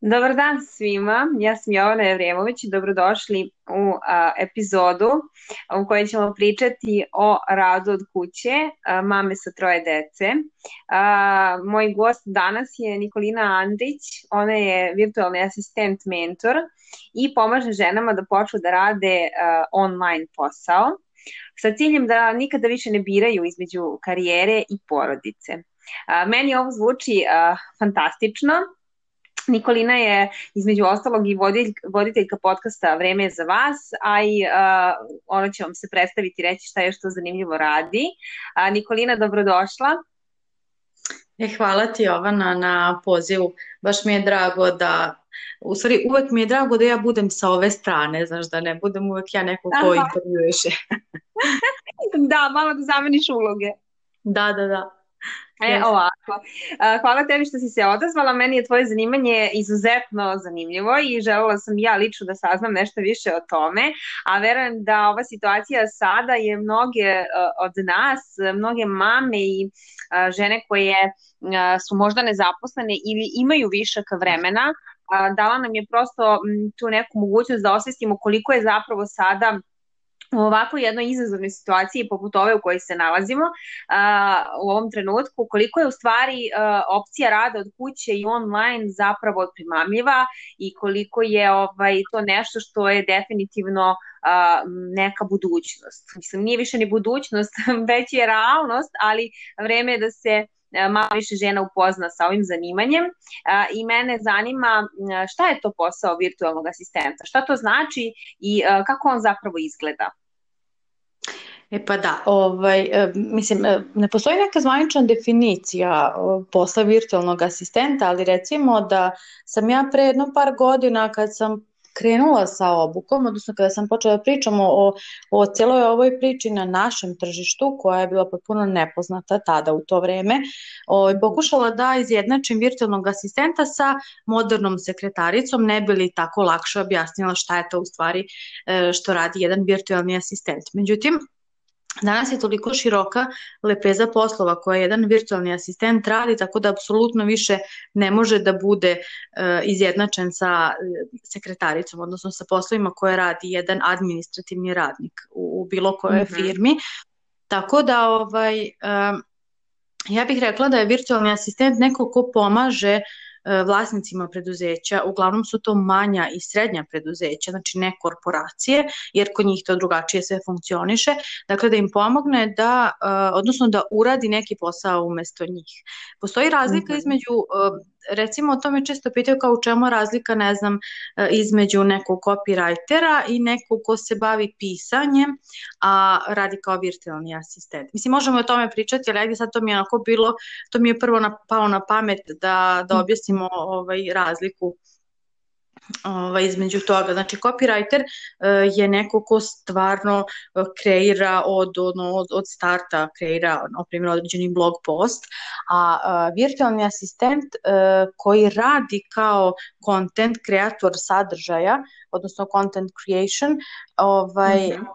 Dobar dan svima, ja sam Jovana Jevremović i dobrodošli u a, epizodu u kojoj ćemo pričati o radu od kuće a, mame sa troje dece. A, moj gost danas je Nikolina Andrić, ona je virtualni asistent mentor i pomaže ženama da počnu da rade a, online posao sa ciljem da nikada više ne biraju između karijere i porodice. A, meni ovo zvuči a, fantastično, Nikolina je između ostalog i vodilj, voditeljka podcasta Vreme je za vas, a i uh, ona će vam se predstaviti i reći šta je što zanimljivo radi. Uh, Nikolina, dobrodošla. E, hvala ti Jovana na pozivu. Baš mi je drago da, u stvari uvek mi je drago da ja budem sa ove strane, znaš, da ne budem uvek ja neko ko intervjueše. da, malo da zameniš uloge. Da, da, da. E, ovako. Hvala tebi što si se odazvala. Meni je tvoje zanimanje izuzetno zanimljivo i želela sam ja lično da saznam nešto više o tome, a verujem da ova situacija sada je mnoge od nas, mnoge mame i žene koje su možda nezaposlene ili imaju višak vremena, dala nam je prosto tu neku mogućnost da osvestimo koliko je zapravo sada u ovako jednoj izazovnoj situaciji poput ove u kojoj se nalazimo uh, u ovom trenutku, koliko je u stvari uh, opcija rada od kuće i online zapravo primamljiva i koliko je ovaj to nešto što je definitivno uh, neka budućnost. Mislim, nije više ni budućnost, već je realnost, ali vreme je da se malo više žena upozna sa ovim zanimanjem i mene zanima šta je to posao virtualnog asistenta, šta to znači i kako on zapravo izgleda. E pa da, ovaj, e, mislim, e, ne postoji neka zvanična definicija posla virtualnog asistenta, ali recimo da sam ja pre jedno par godina kad sam krenula sa obukom, odnosno kada sam počela da pričamo o, o celoj ovoj priči na našem tržištu, koja je bila potpuno nepoznata tada u to vreme, o, ovaj, pokušala da izjednačim virtualnog asistenta sa modernom sekretaricom, ne bi li tako lakše objasnila šta je to u stvari e, što radi jedan virtualni asistent. Međutim, Danas je toliko široka lepeza poslova koja jedan virtualni asistent radi, tako da apsolutno više ne može da bude uh, izjednačen sa uh, sekretaricom, odnosno sa poslovima koje radi jedan administrativni radnik u, u bilo kojoj mm -hmm. firmi. Tako da ovaj, uh, ja bih rekla da je virtualni asistent neko ko pomaže uh, E, vlasnicima preduzeća, uglavnom su to manja i srednja preduzeća, znači ne korporacije, jer kod njih to drugačije sve funkcioniše, dakle da im pomogne da, e, odnosno da uradi neki posao umesto njih. Postoji razlika -hmm. između e, recimo to me često pitaju kao u čemu razlika, ne znam, e, između nekog copywritera i nekog ko se bavi pisanjem, a radi kao virtualni asistent. Mislim, možemo o tome pričati, ali ajde sad to mi je onako bilo, to mi je prvo napalo na pamet da, da objasnimo ovaj, razliku ovaj, između toga. Znači, copywriter uh, je neko ko stvarno uh, kreira od, od, od, od starta, kreira, na primjer, određeni blog post, a uh, virtualni asistent koji radi kao content kreator sadržaja, odnosno content creation, ovaj, mm -hmm.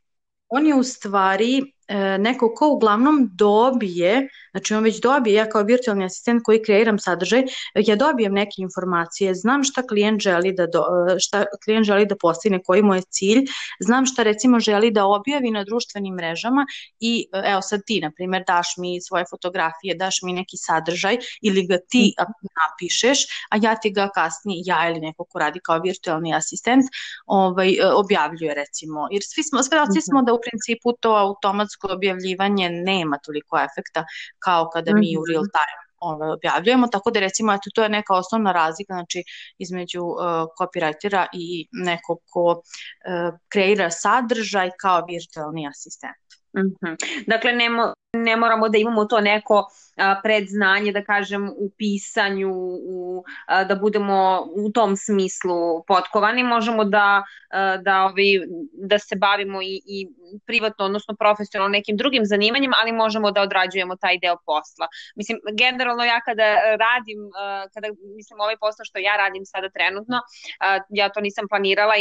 on je u stvari neko ko uglavnom dobije, znači on već dobije, ja kao virtualni asistent koji kreiram sadržaj, ja dobijem neke informacije, znam šta klijent želi da, do, šta klijent želi da postigne, koji mu je cilj, znam šta recimo želi da objavi na društvenim mrežama i evo sad ti, na primjer, daš mi svoje fotografije, daš mi neki sadržaj ili ga ti mhm. napišeš, a ja ti ga kasnije, ja ili neko ko radi kao virtualni asistent, ovaj, objavljuje recimo. Jer svi smo, smo mhm. da u principu to automatsko automatsko objavljivanje nema toliko efekta kao kada mi u real mhm. time ovaj, objavljujemo, tako da recimo eto, to je neka osnovna razlika znači, između uh, copywritera i nekog ko uh, kreira sadržaj kao virtualni asistent. Mm -hmm. Dakle, ne, mo ne moramo da imamo to neko a, predznanje, da kažem, u pisanju, u, a, da budemo u tom smislu potkovani. Možemo da, a, da, ovi, da se bavimo i, i privatno, odnosno profesionalno nekim drugim zanimanjem, ali možemo da odrađujemo taj deo posla. Mislim, generalno ja kada radim, a, kada mislim ovaj posao što ja radim sada trenutno, a, ja to nisam planirala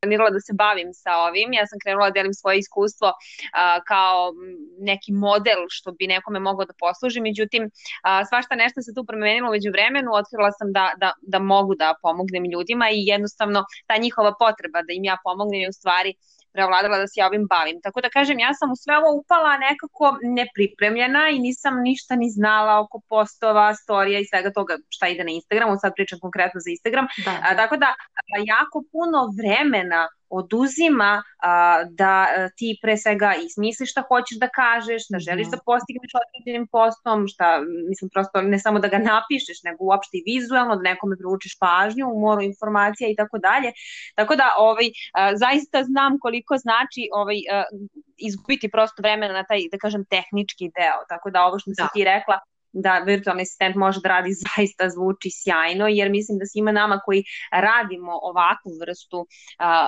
planirala da se bavim sa ovim. Ja sam krenula da delim svoje iskustvo a, kao neki model što bi nekome mogao da posluži, međutim a, svašta nešto se tu promenilo među vremenu, otkrila sam da, da, da mogu da pomognem ljudima i jednostavno ta njihova potreba da im ja pomognem je u stvari preovladala da se ja ovim bavim. Tako da kažem, ja sam u sve ovo upala nekako nepripremljena i nisam ništa ni znala oko postova, storija i svega toga šta ide na Instagramu, sad pričam konkretno za Instagram. Da. A, tako da jako puno vremena oduzima a, da a, ti pre svega i smisliš šta hoćeš da kažeš, šta želiš da postigneš određenim postom, šta, mislim, prosto ne samo da ga napišeš, nego uopšte i vizualno, da nekome privučeš pažnju, umoru informacija i tako dalje. Tako da, ovaj, a, zaista znam koliko znači ovaj, a, izgubiti prosto vremena na taj, da kažem, tehnički deo. Tako da ovo što da. si ti rekla, da virtualni asistent može da radi zaista zvuči sjajno, jer mislim da svima nama koji radimo ovakvu vrstu uh,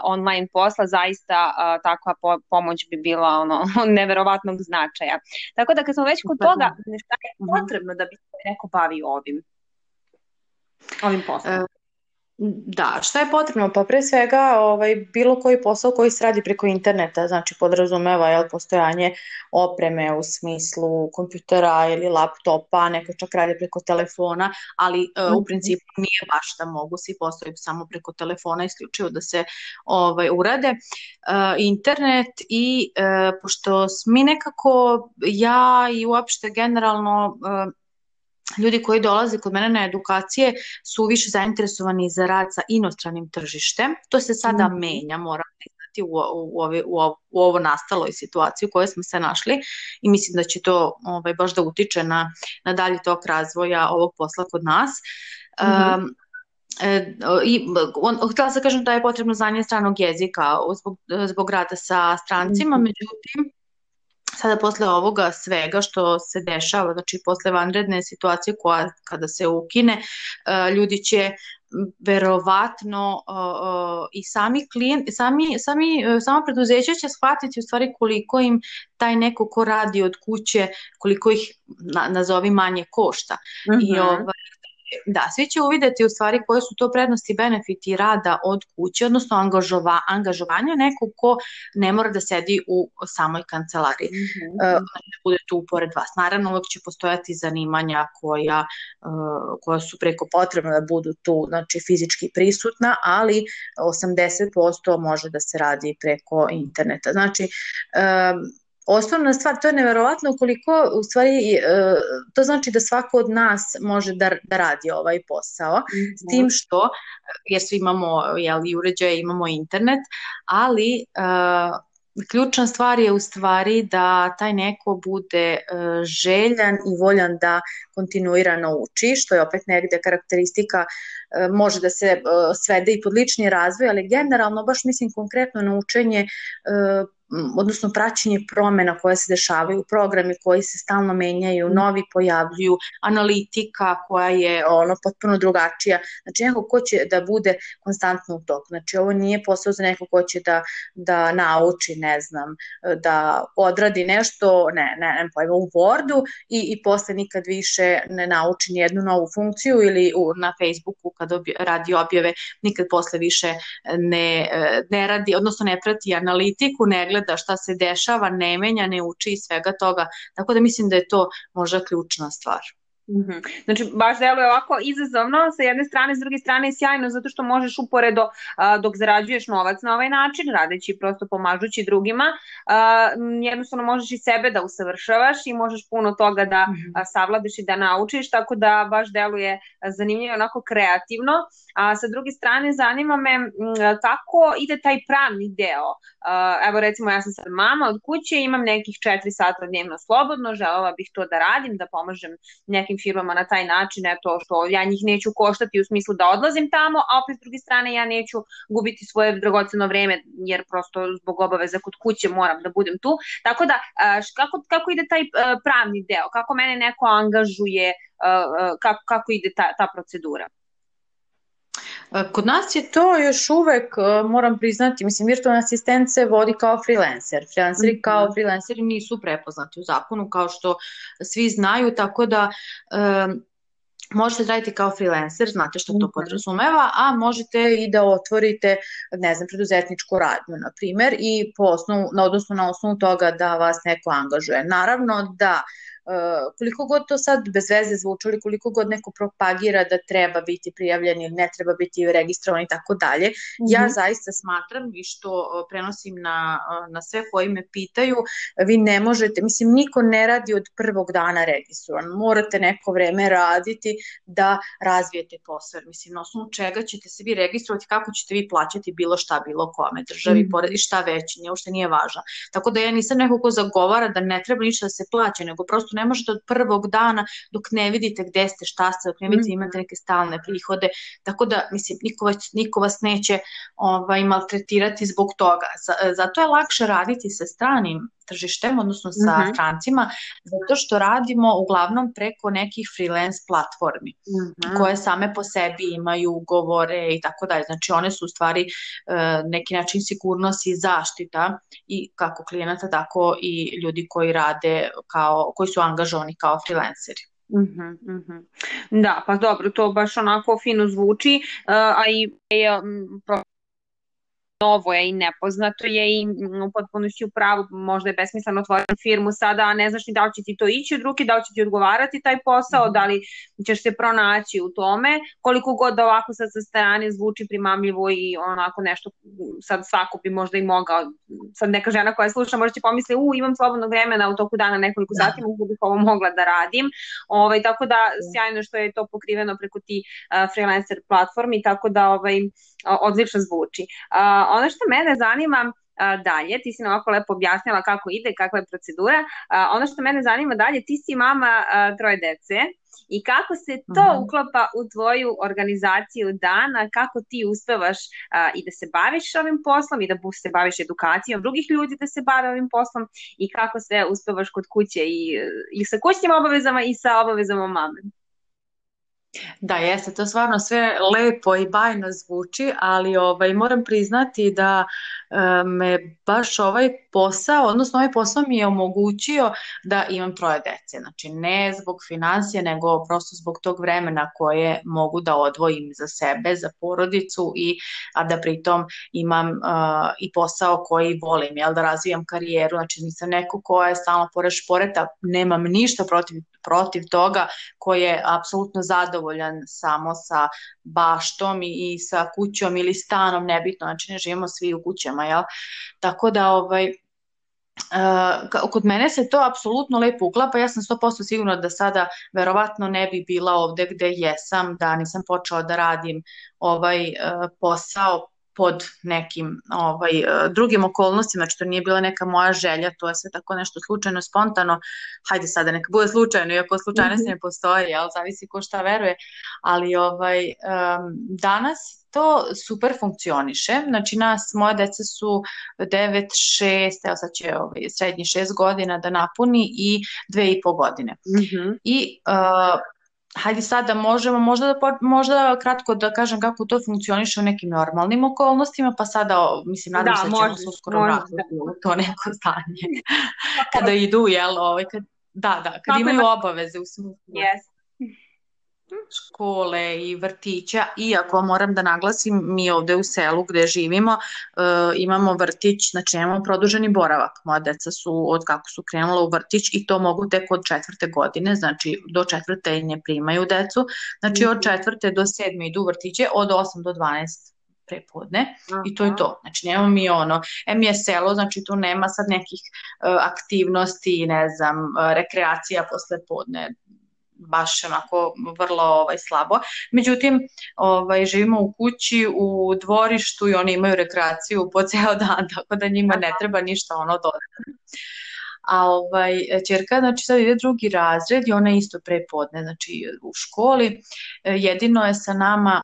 online posla, zaista uh, takva po pomoć bi bila ono, neverovatnog značaja. Tako da kad smo već kod toga, šta je mhm. potrebno da bi se neko bavio ovim? ovim poslom? Da, šta je potrebno? Pa pre svega ovaj, bilo koji posao koji se radi preko interneta, znači podrazumeva jel, postojanje opreme u smislu kompjutera ili laptopa, neko čak radi preko telefona, ali mm u mhm. principu nije baš da mogu svi poslovi samo preko telefona isključivo da se ovaj, urade. E, internet i e, pošto mi nekako, ja i uopšte generalno e, ljudi koji dolaze kod mene na edukacije su više zainteresovani za rad sa inostranim tržištem. To se sada mm. menja, moram priznati, u, u, u, u, u ovo nastaloj situaciji u kojoj smo se našli i mislim da će to ovaj, baš da utiče na, na dalji tok razvoja ovog posla kod nas. Mm um, i on, htela sam da kažem da je potrebno znanje stranog jezika zbog, zbog rada sa strancima, mm međutim sada posle ovoga svega što se dešava, znači posle vanredne situacije koja kada se ukine, e, ljudi će verovatno i sami klijent, sami, sami, uh, sama preduzeća će shvatiti u stvari koliko im taj neko ko radi od kuće, koliko ih na, nazovi manje košta. Mm -hmm. I mhm. ovaj, da, svi će uvideti u stvari koje su to prednosti i benefiti rada od kuće, odnosno angažova, angažovanja nekog ko ne mora da sedi u samoj kancelariji, mm -hmm. uh, bude tu pored vas. Naravno, uvek će postojati zanimanja koja, uh, koja su preko potrebna da budu tu, znači fizički prisutna, ali 80% može da se radi preko interneta. Znači, uh, osnovna stvar, to je neverovatno koliko u stvari e, to znači da svako od nas može da, da radi ovaj posao, mm -hmm. s tim što, jer svi imamo jel, i uređaje, imamo internet, ali uh, ključna stvar je u stvari da taj neko bude uh, željan i voljan da kontinuirano uči, što je opet negde karakteristika može da se svede i pod lični razvoj, ali generalno baš mislim konkretno na učenje odnosno praćenje promena koje se dešavaju, programi koji se stalno menjaju, mm. novi pojavljuju, analitika koja je ono potpuno drugačija. Znači neko ko će da bude konstantno u toku. Znači ovo nije posao za neko ko će da, da nauči, ne znam, da odradi nešto, ne, ne, ne pojma, u Wordu i, i posle nikad više ne nauči nijednu novu funkciju ili u, na Facebooku kad obje, radi objave nikad posle više ne, ne radi, odnosno ne prati analitiku, ne gleda gleda šta se dešava, ne menja, ne uči i svega toga. Tako da mislim da je to možda ključna stvar. Mm -hmm. Znači, baš deluje ovako izazovno sa jedne strane, s druge strane je sjajno zato što možeš uporedo a, dok zarađuješ novac na ovaj način, radeći prosto pomažući drugima, a, jednostavno možeš i sebe da usavršavaš i možeš puno toga da -hmm. a, savladaš i da naučiš, tako da baš deluje zanimljivo, onako kreativno. A sa druge strane, zanima me m, kako ide taj pravni deo. A, evo recimo, ja sam sad mama od kuće, imam nekih 4 sata dnevno slobodno, želela bih to da radim, da pomažem nekim firmama na taj način, eto što ja njih neću koštati u smislu da odlazim tamo, a opet s druge strane ja neću gubiti svoje dragoceno vreme jer prosto zbog obaveza kod kuće moram da budem tu. Tako da kako, kako ide taj pravni deo, kako mene neko angažuje, kako, kako ide ta, ta procedura? Kod nas je to još uvek, moram priznati, mislim, virtualna asistent se vodi kao freelancer. Freelanceri mm -hmm. kao freelanceri nisu prepoznati u zakonu, kao što svi znaju, tako da um, možete da raditi kao freelancer, znate što to Mhm. podrazumeva, a možete i da otvorite, ne znam, preduzetničku radnju, na primer, i po osnovu, na odnosno na osnovu toga da vas neko angažuje. Naravno da e, koliko god to sad bez veze zvučali, koliko god neko propagira da treba biti prijavljen ili ne treba biti registrovan i tako dalje, ja Mhm. zaista smatram i što e, prenosim na, e, na sve koji me pitaju, vi ne možete, mislim, niko ne radi od prvog dana registrovan, morate neko vreme raditi da razvijete posao, mislim, na osnovu čega ćete se vi registrovati, kako ćete vi plaćati bilo šta, bilo kome, državi, Mhm. pored i šta već, nije uopšte nije važno. Tako da ja nisam neko ko zagovara da ne treba ništa da se plaća, nego prosto ne možete od prvog dana dok ne vidite gde ste, šta ste, dok ne vidite Mhm. imate neke stalne prihode, tako da, mislim, niko vas, niko vas neće ovaj, maltretirati zbog toga. Zato je lakše raditi sa stranim tržištem, odnosno sa Mhm. strancima, zato što radimo uglavnom preko nekih freelance platformi Mhm. koje same po sebi imaju ugovore i tako dalje. Znači one su u stvari e, neki način sigurnost i zaštita i kako klijenata, tako i ljudi koji rade kao, koji su angažovani kao freelanceri. Mhm, mhm. Da, pa dobro, to baš onako fino zvuči, uh, a i je mm, pro- novo je i nepoznato je i mm, u potpunosti u pravu, možda je besmisleno otvoriti firmu sada, a ne znaš ni da li će ti to ići od ruke, da li će ti odgovarati taj posao, Mhm. da li ćeš se pronaći u tome, koliko god da ovako sad sa strane zvuči primamljivo i onako nešto, mm, sad svako bi možda i mogao, sad neka žena koja sluša možda će pomisli, u, imam slobodno vremena u toku dana nekoliko Da. sati, mogu bih ovo mogla da radim, ovaj, tako da sjajno što je to pokriveno preko ti uh, freelancer platformi, tako da ovaj, odlično zvuči. Uh, ono što mene zanima dalje, ti si nam ovako lepo objasnila kako ide, kakva je procedura, ono što mene zanima dalje, ti si mama troje dece i kako se to Mhm. uklapa u tvoju organizaciju dana, kako ti uspevaš i da se baviš ovim poslom i da se baviš edukacijom drugih ljudi da se bave ovim poslom i kako sve uspevaš kod kuće i, i sa kućnim obavezama i sa obavezama mame. Da, jeste, to stvarno sve lepo i bajno zvuči, ali ovaj, moram priznati da e, me baš ovaj posao, odnosno ovaj posao mi je omogućio da imam troje dece. Znači, ne zbog financije, nego prosto zbog tog vremena koje mogu da odvojim za sebe, za porodicu, i, a da pritom imam e, i posao koji volim, jel, da razvijam karijeru. Znači, nisam neko ko je stalno pored šporeta, nemam ništa protiv, protiv toga, ko je apsolutno zadovoljan samo sa baštom i, i sa kućom ili stanom, nebitno, znači ne živimo svi u kućama, jel? Tako da, ovaj, Uh, kod mene se to apsolutno lepo uklapa, ja sam 100% sigurna da sada verovatno ne bi bila ovde gde jesam, da nisam počela da radim ovaj uh, posao pod nekim ovaj, uh, drugim okolnostima, znači to nije bila neka moja želja, to je sve tako nešto slučajno, spontano, hajde sada neka bude slučajno, iako slučajnosti ne postoji, jel, zavisi ko šta veruje, ali ovaj, um, danas to super funkcioniše, znači nas, moje deca su 9, 6, evo sad će ovaj, srednji 6 godina da napuni i 2 i po godine. Mhm. I uh, hajde sad da možemo, možda, da, možda kratko da kažem kako to funkcioniše u nekim normalnim okolnostima, pa sada, mislim, nadam Da, se da ćemo se uskoro vratiti u to neko stanje. Kada idu, jel, ovaj, kad, da, da, kad Kako imaju baš- obaveze u smislu Yes. Škole i vrtića, iako moram da naglasim, mi ovde u selu gde živimo e, imamo vrtić, znači nemamo produženi boravak. Moja deca su od kako su krenula u vrtić i to mogu tek od četvrte godine, znači do četvrte ne primaju decu, znači od četvrte do sedme idu u vrtiće, od 8 do 12 prepodne i to je to. Znači nemamo mi ono, em je selo, znači tu nema sad nekih e, aktivnosti, ne znam, e, rekreacija posle podne, baš onako vrlo ovaj, slabo. Međutim, ovaj, živimo u kući, u dvorištu i oni imaju rekreaciju po ceo dan, tako da njima ne treba ništa ono dodatno. A ovaj, čerka, znači sad ide drugi razred i ona je isto prepodne, znači u školi. E, Jedino je sa nama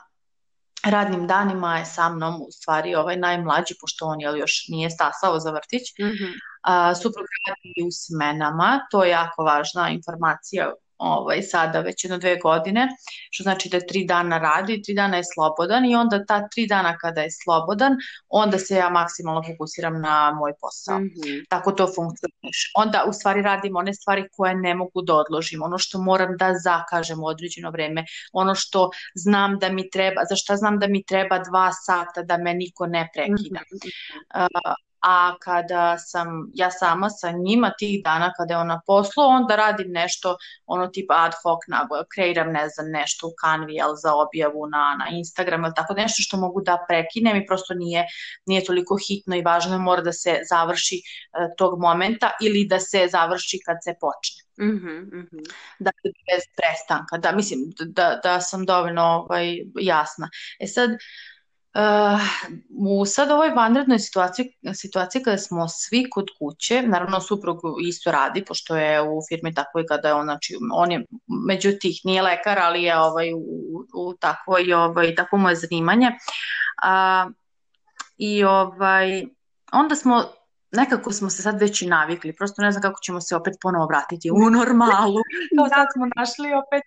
radnim danima je sa mnom u stvari ovaj najmlađi, pošto on jel, još nije stasao za vrtić, Mhm. a, suprug radi u smenama, to je jako važna informacija ovaj, sada već jedno dve godine, što znači da tri dana radi, tri dana je slobodan i onda ta tri dana kada je slobodan, onda se ja maksimalno fokusiram na moj posao. Mm -hmm. Tako to funkcioniš. Onda u stvari radim one stvari koje ne mogu da odložim, ono što moram da zakažem u određeno vreme, ono što znam da mi treba, za šta znam da mi treba dva sata da me niko ne prekida. Mm -hmm. uh, a kada sam ja sama sa njima tih dana kada je ona poslu, onda radim nešto ono tipa ad hoc naboja, kreiram ne znam nešto u Canvi jel, za objavu na, na Instagram ili tako nešto što mogu da prekinem i prosto nije, nije toliko hitno i važno mora da se završi uh, tog momenta ili da se završi kad se počne. Mm -hmm, mm. Da, bez prestanka, da, mislim da, da sam dovoljno ovaj, jasna. E sad, Uh, u sad ovoj vanrednoj situaciji, situaciji kada smo svi kod kuće, naravno suprug isto radi, pošto je u firmi tako i kada je on, znači, on je među tih, nije lekar, ali je ovaj, u, u takvoj, ovaj, takvo moje zanimanje. Uh, I ovaj, onda smo nekako smo se sad već i navikli, prosto ne znam kako ćemo se opet ponovo vratiti u normalu, kao sad smo našli opet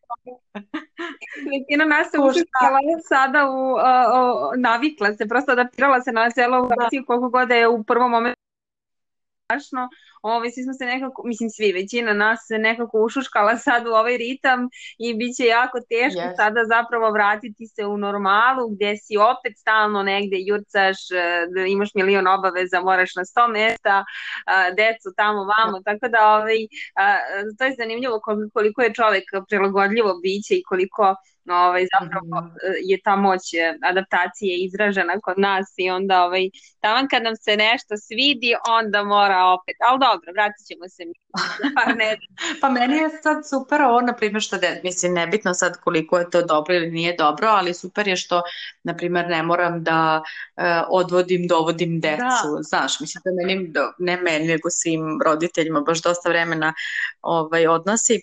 Većina nas se učestvala sada u, uh, uh, navikla se, prosto adaptirala se na celu da. koliko god je u prvom momentu strašno, ovaj, svi smo se nekako, mislim svi, većina nas se nekako ušuškala sad u ovaj ritam i bit će jako teško yes. sada zapravo vratiti se u normalu gde si opet stalno negde jurcaš, e, da imaš milion obaveza, moraš na sto mesta, decu tamo, vamo, yeah. tako da ovaj, to je zanimljivo koliko je čovek prilagodljivo biće i koliko ovaj, zapravo mm. je ta moć e, adaptacije izražena kod nas i onda ovaj, taman kad nam se nešto svidi, onda mora opet, ali dobro, vratit ćemo se mi par pa meni je sad super ovo, na primjer, što de, mislim, nebitno sad koliko je to dobro ili nije dobro, ali super je što, na primjer, ne moram da uh, odvodim, dovodim decu, da. znaš, mislim da meni, ne meni, nego svim roditeljima baš dosta vremena ovaj, odnosi,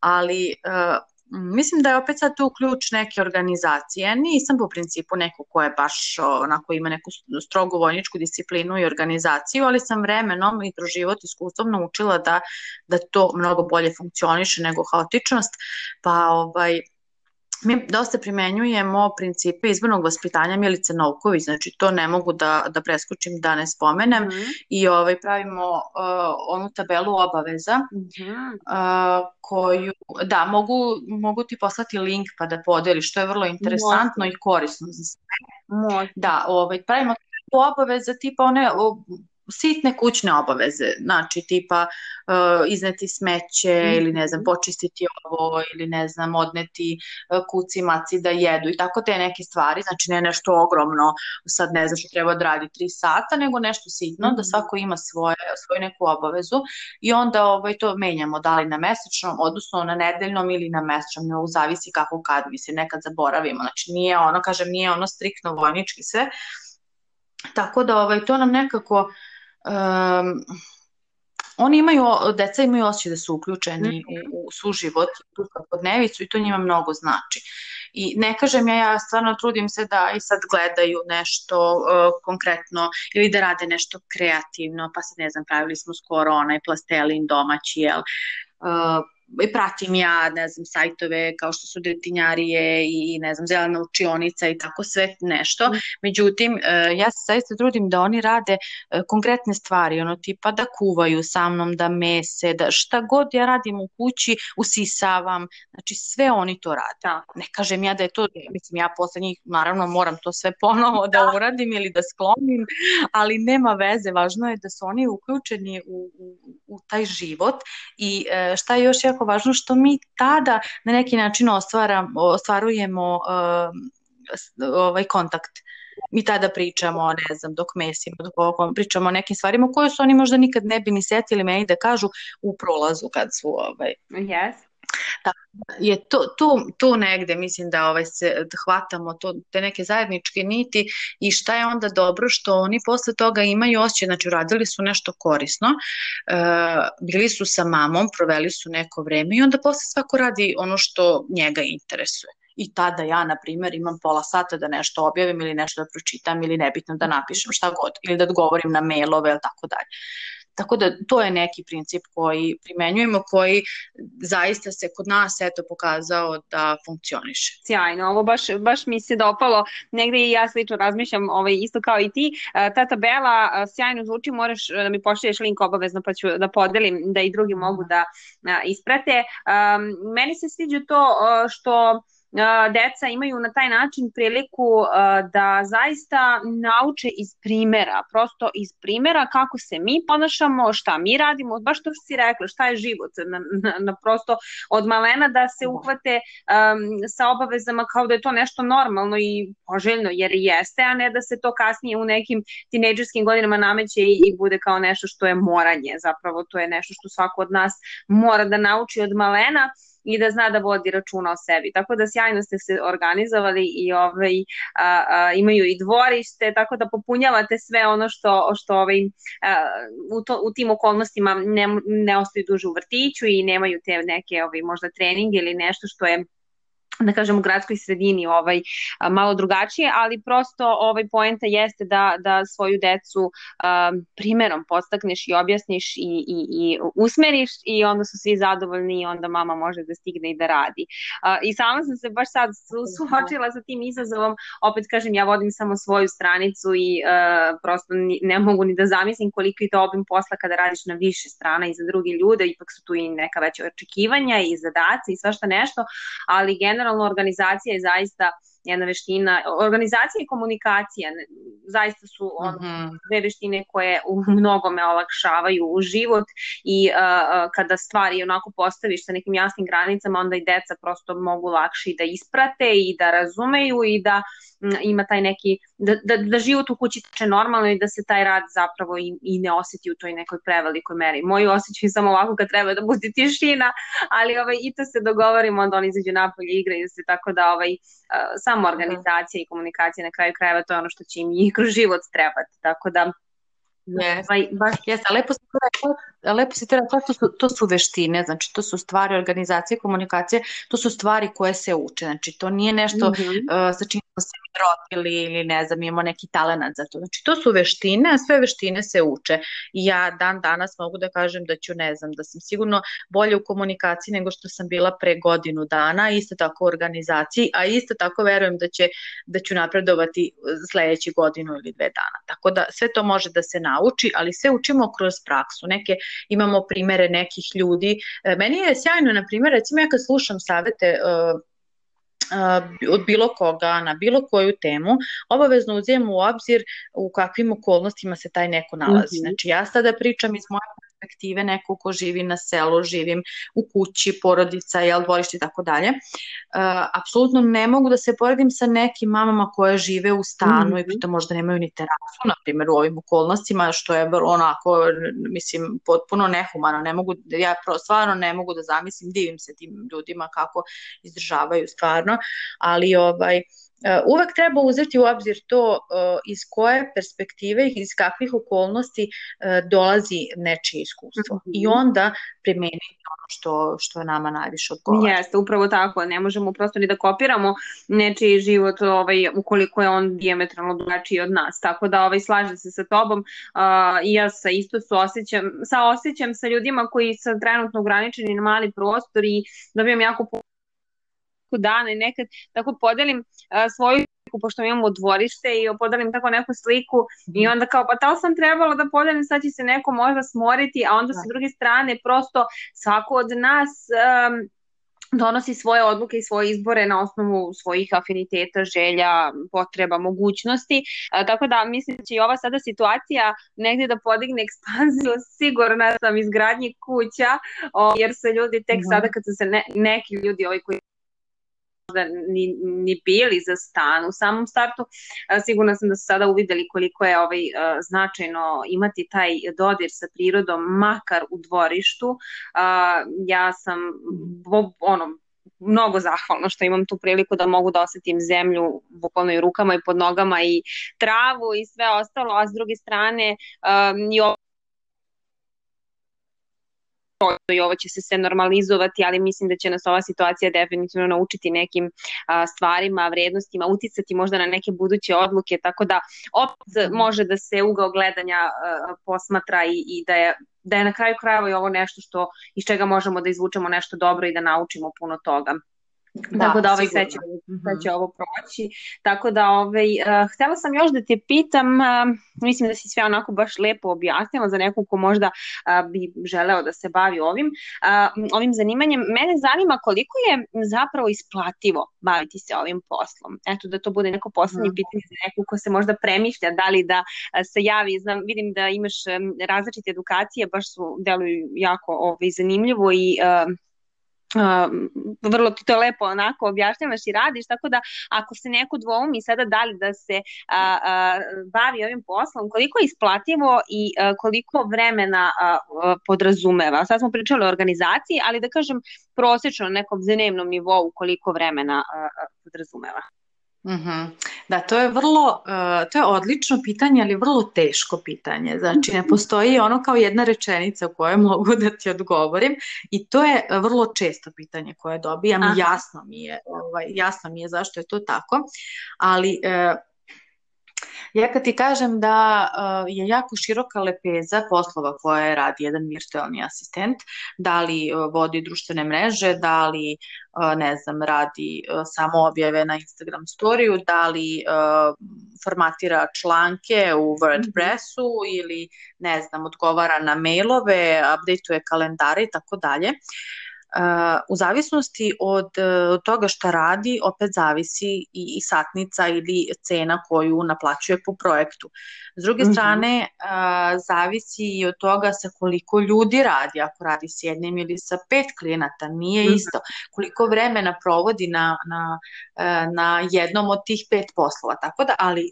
ali uh, Mislim da je opet sad tu ključ neke organizacije. Nisam po principu neko ko je baš onako ima neku strogu vojničku disciplinu i organizaciju, ali sam vremenom i kroz život iskustvom naučila da, da to mnogo bolje funkcioniše nego haotičnost. Pa ovaj, mi dosta primenjujemo principe izbornog vaspitanja Milice Novković, znači to ne mogu da, da preskočim da ne spomenem mm -hmm. i ovaj, pravimo uh, onu tabelu obaveza mm -hmm. uh, koju, da, mogu, mogu ti poslati link pa da podeliš, što je vrlo interesantno Može. i korisno za sve. Može. Da, ovaj, pravimo obaveza tipa one sitne kućne obaveze, znači tipa uh, izneti smeće mm. ili ne znam, počistiti ovo ili ne znam, odneti uh, kuci maci da jedu i tako te neke stvari, znači ne nešto ogromno, sad ne znam što treba da radi tri sata, nego nešto sitno, mm. da svako ima svoje, svoju neku obavezu i onda ovaj, to menjamo, da li na mesečnom, odnosno na nedeljnom ili na mesečnom, ne zavisi kako kad, mislim, nekad zaboravimo, znači nije ono, kažem, nije ono striktno vojnički sve, Tako da ovaj, to nam nekako um, oni imaju, deca imaju osjećaj da su uključeni u, u suživot, u svakodnevicu i to njima mnogo znači. I ne kažem ja, ja stvarno trudim se da i sad gledaju nešto uh, konkretno ili da rade nešto kreativno, pa sad ne znam, pravili smo skoro onaj plastelin domaći, jel, uh, pratim ja, ne znam, sajtove kao što su detinjarije i, ne znam, zelena učionica i tako sve nešto. Mm. Međutim, e, ja se zaista trudim da oni rade e, konkretne stvari, ono tipa da kuvaju sa mnom, da mese, da šta god ja radim u kući, usisavam, znači sve oni to rade. Da. Ne kažem ja da je to, mislim, ja posle njih naravno moram to sve ponovo da, da uradim ili da sklonim, ali nema veze, važno je da su oni uključeni u, u, u taj život i e, šta je još jako važno što mi tada na neki način ostvara, ostvarujemo uh, ovaj kontakt. Mi tada pričamo, ne znam, dok mesimo, dok ovo, pričamo o nekim stvarima koje su oni možda nikad ne bi ni setili meni da kažu u prolazu kad su ovaj. Yes. Da je to, tu, tu negde mislim da ovaj se da hvatamo to, te neke zajedničke niti i šta je onda dobro što oni posle toga imaju osjećaj, znači uradili su nešto korisno, e, bili su sa mamom, proveli su neko vreme i onda posle svako radi ono što njega interesuje i tada ja, na primjer, imam pola sata da nešto objavim ili nešto da pročitam ili nebitno da napišem šta god ili da odgovorim na mailove ili tako dalje. Tako da to je neki princip koji primenjujemo, koji zaista se kod nas eto pokazao da funkcioniše. Sjajno, ovo baš, baš mi se dopalo, negde i ja slično razmišljam ovaj, isto kao i ti. E, ta tabela sjajno zvuči, moraš da mi pošliješ link obavezno pa ću da podelim da i drugi mogu da isprate. Meni se sviđa to što deca imaju na taj način priliku da zaista nauče iz primera, prosto iz primera kako se mi ponašamo, šta mi radimo, baš to što si rekla, šta je život, na, na, na prosto od malena da se da. uhvate um, sa obavezama kao da je to nešto normalno i poželjno, jer jeste, a ne da se to kasnije u nekim tinejdžerskim godinama nameće i, i bude kao nešto što je moranje, zapravo to je nešto što svako od nas mora da nauči od malena i da zna da vodi računa o sebi. Tako da sjajno ste se organizovali i ovaj, a, a, imaju i dvorište, tako da popunjavate sve ono što, što ovaj, a, u, to, u tim okolnostima ne, ne ostaju duže u vrtiću i nemaju te neke ovaj, možda treninge ili nešto što je da kažem u gradskoj sredini ovaj malo drugačije, ali prosto ovaj poenta jeste da da svoju decu um, primerom podstakneš i objasniš i, i, i usmeriš i onda su svi zadovoljni i onda mama može da stigne i da radi. Uh, I sama sam se baš sad suočila sa tim izazovom, opet kažem ja vodim samo svoju stranicu i uh, prosto ne mogu ni da zamislim koliko je to obim posla kada radiš na više strana i za drugi ljude, ipak su tu i neka veća očekivanja i zadaci i svašta nešto, ali generalno generalno organizacija je zaista jedna veština, organizacija i komunikacija zaista su on, mm -hmm. dve veštine koje u mnogome olakšavaju u život i uh, kada stvari onako postaviš sa nekim jasnim granicama, onda i deca prosto mogu lakše da isprate i da razumeju i da m, ima taj neki, da, da, da život u kući teče normalno i da se taj rad zapravo i, i ne oseti u toj nekoj prevelikoj meri. Moji osjećaj samo ovako kad treba da bude tišina, ali ovaj, i to se dogovorimo, onda oni izađu napolje i igraju se, tako da ovaj, samo organizacija i komunikacija na kraju krajeva to je ono što će im i kroz život trebati, tako da Yes. Ovaj, baš jeste, lepo si to rekla, lepo si to rekla, to su, to su veštine, znači to su stvari organizacije, komunikacije, to su stvari koje se uče, znači to nije nešto mm -hmm. uh, sa čim se rodili ili ne znam, imamo neki talenat za to. Znači to su veštine, a sve veštine se uče. I ja dan danas mogu da kažem da ću, ne znam, da sam sigurno bolje u komunikaciji nego što sam bila pre godinu dana, isto tako u organizaciji, a isto tako verujem da, će, da ću napredovati sledeći godinu ili dve dana. Tako da sve to može da se nauči, ali sve učimo kroz praksu. Neke, imamo primere nekih ljudi. E, meni je sjajno, na primjer, recimo ja kad slušam savete uh, od bilo koga na bilo koju temu, obavezno uzimamo u obzir u kakvim okolnostima se taj neko nalazi. Mm -hmm. Znači ja sada pričam iz moje perspektive neko ko živi na selu, živim u kući, porodica, jel, dvorište i tako dalje. Apsolutno ne mogu da se poredim sa nekim mamama koje žive u stanu mm -hmm. i pritom možda nemaju ni terasu, na primjer u ovim okolnostima, što je onako, mislim, potpuno nehumano. Ne mogu, ja stvarno ne mogu da zamislim, divim se tim ljudima kako izdržavaju stvarno, ali ovaj, uvek treba uzeti u obzir to uh, iz koje perspektive i iz kakvih okolnosti uh, dolazi nečije iskustvo mm -hmm. i onda primeniti ono što, što je nama najviše odgovara. Jeste, upravo tako, ne možemo prosto ni da kopiramo nečiji život ovaj, ukoliko je on diametralno drugačiji od nas, tako da ovaj, slažem se sa tobom uh, i ja sa isto su osjećam, sa osjećam sa ljudima koji su trenutno ograničeni na mali prostor i dobijam jako neku dana i nekad tako podelim uh, svoju sliku, pošto imamo dvorište i podelim tako neku sliku i onda kao, pa to sam trebalo da podelim, sad će se neko možda smoriti, a onda da. sa druge strane prosto svako od nas um, donosi svoje odluke i svoje izbore na osnovu svojih afiniteta, želja, potreba, mogućnosti. A, tako da mislim da će i ova sada situacija negde da podigne ekspanziju, sigurna sam izgradnji kuća, o, jer se ljudi tek mm -hmm. sada kad su se ne, neki ljudi ovi koji možda ni, ni bili za stan u samom startu. Sigurna sam da su sada uvideli koliko je ovaj, značajno imati taj dodir sa prirodom, makar u dvorištu. Ja sam ono, mnogo zahvalna što imam tu priliku da mogu da osetim zemlju bukvalno i rukama i pod nogama i travu i sve ostalo, a s druge strane um, i i ovo će se sve normalizovati, ali mislim da će nas ova situacija definitivno naučiti nekim a, stvarima, vrednostima, uticati možda na neke buduće odluke, tako da opet mhm. može da se ugao gledanja a, posmatra i, i da je da je na kraju krajeva i ovo nešto što iz čega možemo da izvučemo nešto dobro i da naučimo puno toga. Da, Tako da ovaj sve će, sve će ovo proći. Tako da ovaj, uh, htela sam još da te pitam, uh, mislim da si sve onako baš lepo objasnila za nekog ko možda uh, bi želeo da se bavi ovim, uh, ovim zanimanjem. Mene zanima koliko je zapravo isplativo baviti se ovim poslom. Eto da to bude neko poslednje mm. pitanje za nekog ko se možda premišlja da li da se javi. Znam, vidim da imaš različite edukacije, baš su deluju jako ovaj, zanimljivo i uh, Uh, vrlo ti to lepo onako objašnjavaš i radiš, tako da ako se neko dvoumi sada da li da se a, a, bavi ovim poslom, koliko je isplativo i koliko vremena podrazumeva. Sad smo pričali o organizaciji, ali da kažem prosečno na nekom dnevnom nivou koliko vremena podrazumeva. Mm -hmm. Da, to je vrlo, uh, to je odlično pitanje, ali vrlo teško pitanje. Znači, ne postoji ono kao jedna rečenica u kojoj mogu da ti odgovorim i to je vrlo često pitanje koje dobijam. Aha. Jasno mi je, ovaj, jasno mi je zašto je to tako, ali uh, Ja kad ti kažem da uh, je jako široka lepeza poslova koje radi jedan virtualni asistent, da li uh, vodi društvene mreže, da li, uh, ne znam, radi uh, samo objave na Instagram storiju, da li uh, formatira članke u WordPressu ili, ne znam, odgovara na mailove, updateuje kalendare i tako dalje u zavisnosti od, od toga šta radi, opet zavisi i, i satnica ili cena koju naplaćuje po projektu. S druge mm -hmm. strane, a, zavisi i od toga sa koliko ljudi radi, ako radi s jednim ili sa pet klijenata, nije mm -hmm. isto. Koliko vremena provodi na, na, na jednom od tih pet poslova. Tako da, ali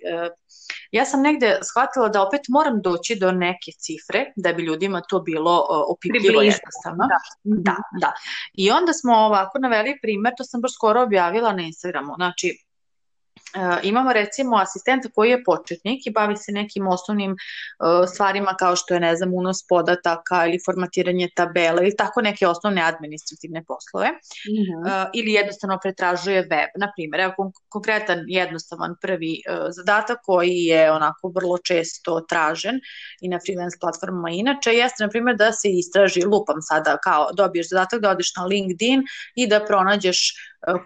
ja sam negde shvatila da opet moram doći do neke cifre da bi ljudima to bilo opipljivo jednostavno. Da. da, da. I onda smo ovako naveli primer, to sam baš skoro objavila na Instagramu. Znači, imamo recimo asistenta koji je početnik i bavi se nekim osnovnim uh, stvarima kao što je, ne znam, unos podataka ili formatiranje tabela ili tako neke osnovne administrativne poslove. Mm -hmm. uh, ili jednostavno pretražuje web. Na primjer, evo konkretan jednostavan prvi uh, zadatak koji je onako vrlo često tražen i na freelance platformama inače, jeste na primjer da se istraži, lupam sada kao dobiješ zadatak da odeš na LinkedIn i da pronađeš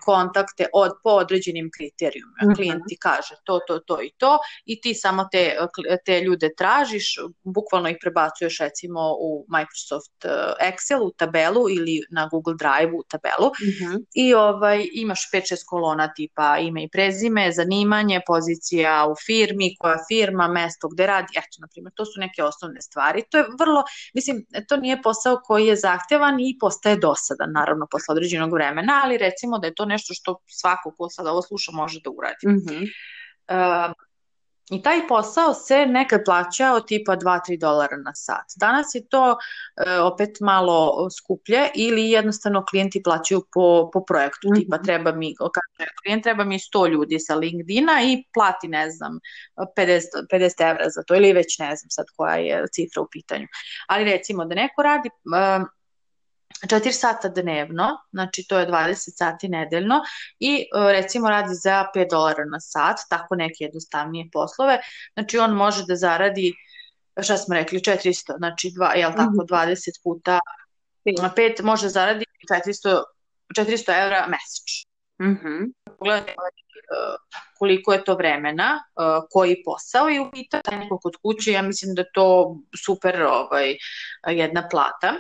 kontakte od, po određenim kriterijumima. Mm -hmm. Klijent ti kaže to, to, to i to i ti samo te, te ljude tražiš, bukvalno ih prebacuješ recimo u Microsoft Excel u tabelu ili na Google Drive u tabelu mm -hmm. i ovaj, imaš 5-6 kolona tipa ime i prezime, zanimanje, pozicija u firmi, koja firma, mesto gde radi, eto, na primjer, to su neke osnovne stvari. To je vrlo, mislim, to nije posao koji je zahtevan i postaje dosadan, naravno, posle određenog vremena, ali recimo da je to nešto što svako ko sad ovo sluša može da uradi. Mm -hmm. uh, I taj posao se nekad plaća od tipa 2-3 dolara na sat. Danas je to e, opet malo skuplje ili jednostavno klijenti plaćaju po, po projektu. Mm -hmm. Tipa treba mi, kaže klijent treba mi 100 ljudi sa LinkedIna i plati ne znam 50, 50 evra za to ili već ne znam sad koja je cifra u pitanju. Ali recimo da neko radi e, 4 sata dnevno, znači to je 20 sati nedeljno i e, recimo radi za 5 dolara na sat, tako neke jednostavnije poslove, znači on može da zaradi šta smo rekli, 400, znači dva, jel tako, 20 mhm. puta 5 može zaradi 400, 400 evra mesečno. Mm Pogledajte koliko je to vremena, e, koji posao i upita neko kod kuće, ja mislim da to super ovaj, jedna plata.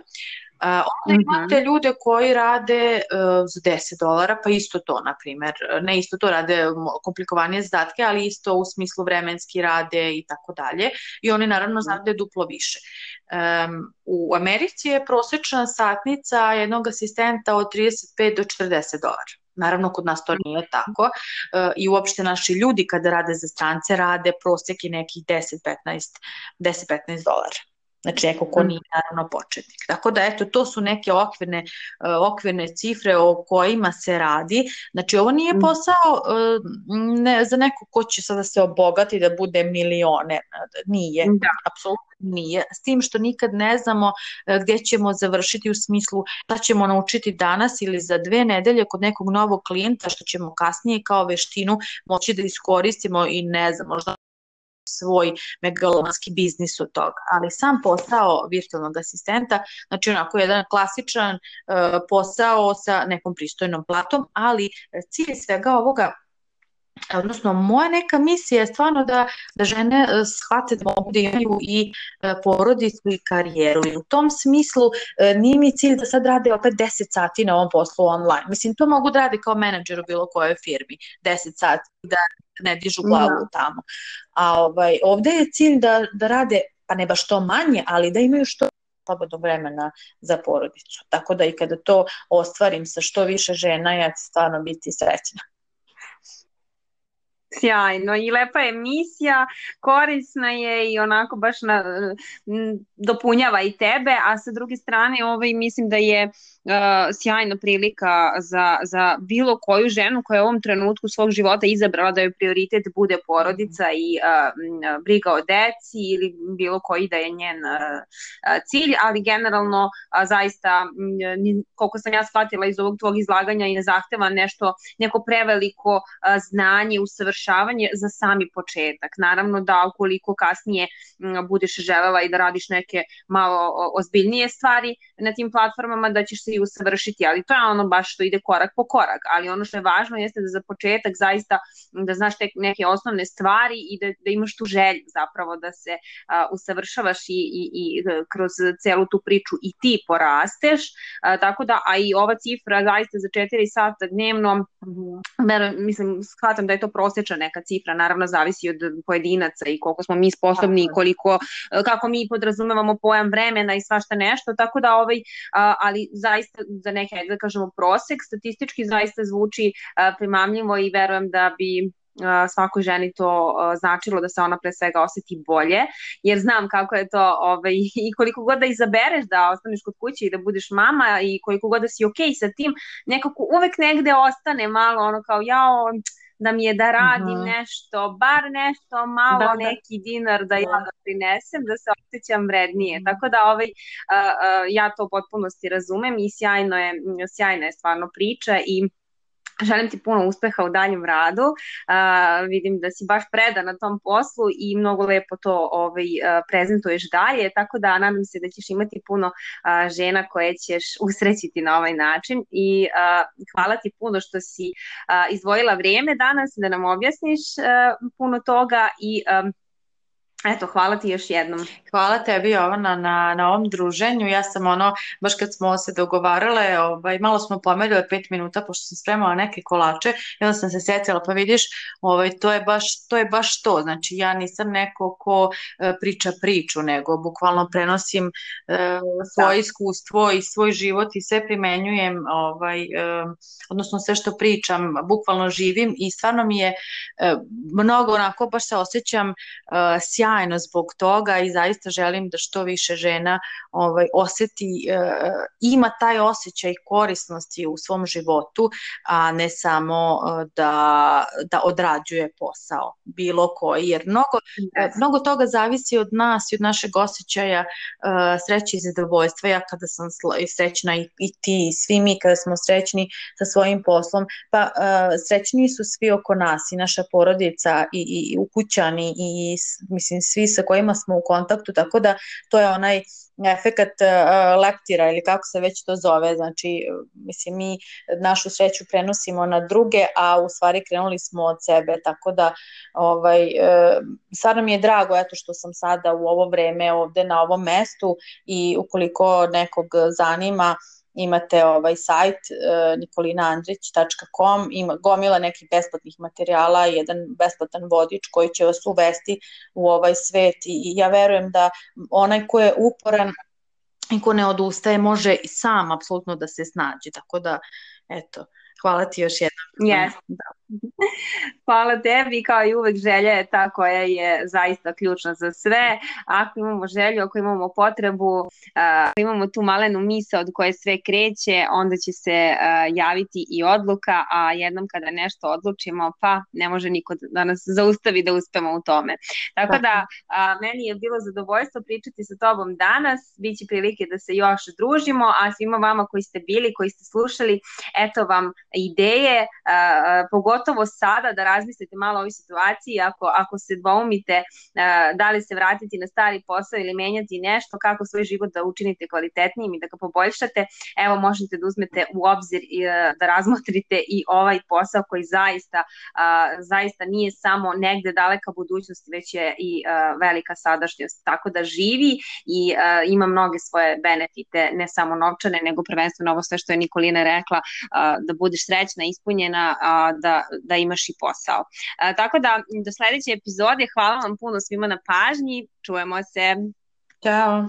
Uh, onda imate mm -hmm. ljude koji rade uh, za 10 dolara, pa isto to, na primer, ne isto to rade komplikovanije zadatke, ali isto u smislu vremenski rade i tako dalje. I oni naravno mhm. znaju da duplo više. Um, u Americi je prosečna satnica jednog asistenta od 35 do 40 dolara. Naravno, kod nas to nije tako uh, i uopšte naši ljudi kada rade za strance rade prosjeki nekih 10-15 10-15 dolara. Znači neko ko nije naravno početnik. Tako da eto, to su neke okvirne, uh, okvirne cifre o kojima se radi. Znači ovo nije posao uh, ne, za neko ko će sada se obogati da bude milioner. Nije, da. apsolutno nije. S tim što nikad ne znamo gdje ćemo završiti u smislu da ćemo naučiti danas ili za dve nedelje kod nekog novog klijenta što ćemo kasnije kao veštinu moći da iskoristimo i ne znam, možda svoj megalomanski biznis od toga. Ali sam posao virtualnog asistenta, znači onako jedan klasičan uh, posao sa nekom pristojnom platom, ali cilj svega ovoga odnosno moja neka misija je stvarno da, da žene e, shvate da mogu da imaju i e, porodicu i karijeru i u tom smislu nije mi cilj da sad rade opet 10 sati na ovom poslu online. Mislim, to mogu da rade kao menadžer u bilo kojoj firmi, 10 sati da ne dižu glavu da. tamo. A ovaj, ovde je cilj da, da rade, pa ne baš to manje, ali da imaju što slobodnog vremena za porodicu. Tako da i kada to ostvarim sa što više žena, ja ću stvarno biti srećna. Sjajno i lepa je misija, korisna je i onako baš na, dopunjava i tebe, a sa druge strane ovaj, mislim da je uh, sjajna prilika za, za bilo koju ženu koja je u ovom trenutku svog života izabrala da joj prioritet bude porodica i uh, briga o deci ili bilo koji da je njen uh, cilj, ali generalno uh, zaista m, koliko sam ja shvatila iz ovog tvog izlaganja i ne zahteva nešto, neko preveliko uh, znanje, usavršavanje za sami početak. Naravno da ukoliko kasnije budeš želela i da radiš neke malo ozbiljnije stvari na tim platformama da ćeš se i usavršiti, ali to je ono baš što ide korak po korak, ali ono što je važno jeste da za početak zaista da znaš te neke osnovne stvari i da, da imaš tu želju zapravo da se a, usavršavaš i, i, i kroz celu tu priču i ti porasteš, a, tako da, a i ova cifra zaista za 4 sata dnevno, mm, mislim, shvatam da je to prosječna neka cifra, naravno zavisi od pojedinaca i koliko smo mi sposobni i koliko, kako mi podrazumevamo pojam vremena i svašta nešto, tako da ovaj, ali zaista za neke, da kažemo, prosek, statistički zaista zvuči primamljivo i verujem da bi svakoj ženi to značilo da se ona pre svega oseti bolje, jer znam kako je to ovaj, i koliko god da izabereš da ostaneš kod kuće i da budeš mama i koliko god da si okej okay sa tim, nekako uvek negde ostane malo ono kao jao, da mi je da radim uh -huh. nešto, bar nešto malo, da, da. neki dinar da ja da prinesem, da se osjećam vrednije. -huh. Tako da ovaj, uh, uh, ja to u potpunosti razumem i sjajno je, sjajna je stvarno priča i Želim ti puno uspeha u daljem radu. Uh, vidim da si baš predan na tom poslu i mnogo lepo to ovaj, uh, prezentuješ dalje, tako da nadam se da ćeš imati puno uh, žena koje ćeš usrećiti na ovaj način i uh, hvala ti puno što si uh, izdvojila vrijeme danas da nam objasniš uh, puno toga i um, Eto, hvala ti još jednom. Hvala tebi Jovana na, na ovom druženju. Ja sam ono, baš kad smo se dogovarale, ovaj, malo smo pomerile pet minuta pošto sam spremala neke kolače i onda sam se sjetila, pa vidiš, ovaj, to, je baš, to je baš to. Znači ja nisam neko ko e, priča priču, nego bukvalno prenosim e, svoje da. iskustvo i svoj život i sve primenjujem, ovaj, e, odnosno sve što pričam, bukvalno živim i stvarno mi je e, mnogo onako, baš se osjećam e, sjajno sjajno zbog toga i zaista želim da što više žena ovaj, oseti, e, ima taj osjećaj korisnosti u svom životu, a ne samo e, da, da odrađuje posao bilo koji, jer mnogo, yes. mnogo toga zavisi od nas i od našeg osjećaja e, sreće i zadovoljstva. Ja kada sam srećna i, i ti i svi mi kada smo srećni sa svojim poslom, pa e, srećni su svi oko nas i naša porodica i, i ukućani i mislim svi sa kojima smo u kontaktu, tako da to je onaj efekat uh, leptira ili kako se već to zove, znači mislim mi našu sreću prenosimo na druge, a u stvari krenuli smo od sebe, tako da ovaj, uh, stvarno mi je drago eto što sam sada u ovo vreme ovde na ovom mestu i ukoliko nekog zanima imate ovaj sajt uh, nikolinandrić.com, ima gomila nekih besplatnih materijala, jedan besplatan vodič koji će vas uvesti u ovaj svet i ja verujem da onaj ko je uporan i ko ne odustaje može i sam apsolutno da se snađe, tako da eto, hvala ti još jednom. Yes. Da. Hvala tebi, kao i uvek želja je ta koja je zaista ključna za sve. Ako imamo želju, ako imamo potrebu, ako imamo tu malenu misa od koje sve kreće, onda će se javiti i odluka, a jednom kada nešto odlučimo, pa ne može niko da nas zaustavi da uspemo u tome. Tako da, meni je bilo zadovoljstvo pričati sa tobom danas, biće prilike da se još družimo, a svima vama koji ste bili, koji ste slušali, eto vam ideje, pogotovo sada da razmislite malo o ovoj situaciji, ako, ako se dvoumite uh, da li se vratiti na stari posao ili menjati nešto, kako svoj život da učinite kvalitetnijim i da ga poboljšate, evo možete da uzmete u obzir i uh, da razmotrite i ovaj posao koji zaista, zaista nije samo negde daleka budućnost, već je i uh, velika sadašnjost, tako da živi i ima mnoge svoje benefite, ne samo novčane, nego prvenstveno ovo sve što je Nikolina rekla, da budeš srećna, ispunjena, da, da imaš i posao. A, tako da, do sledeće epizode, hvala vam puno svima na pažnji, čujemo se. Ćao.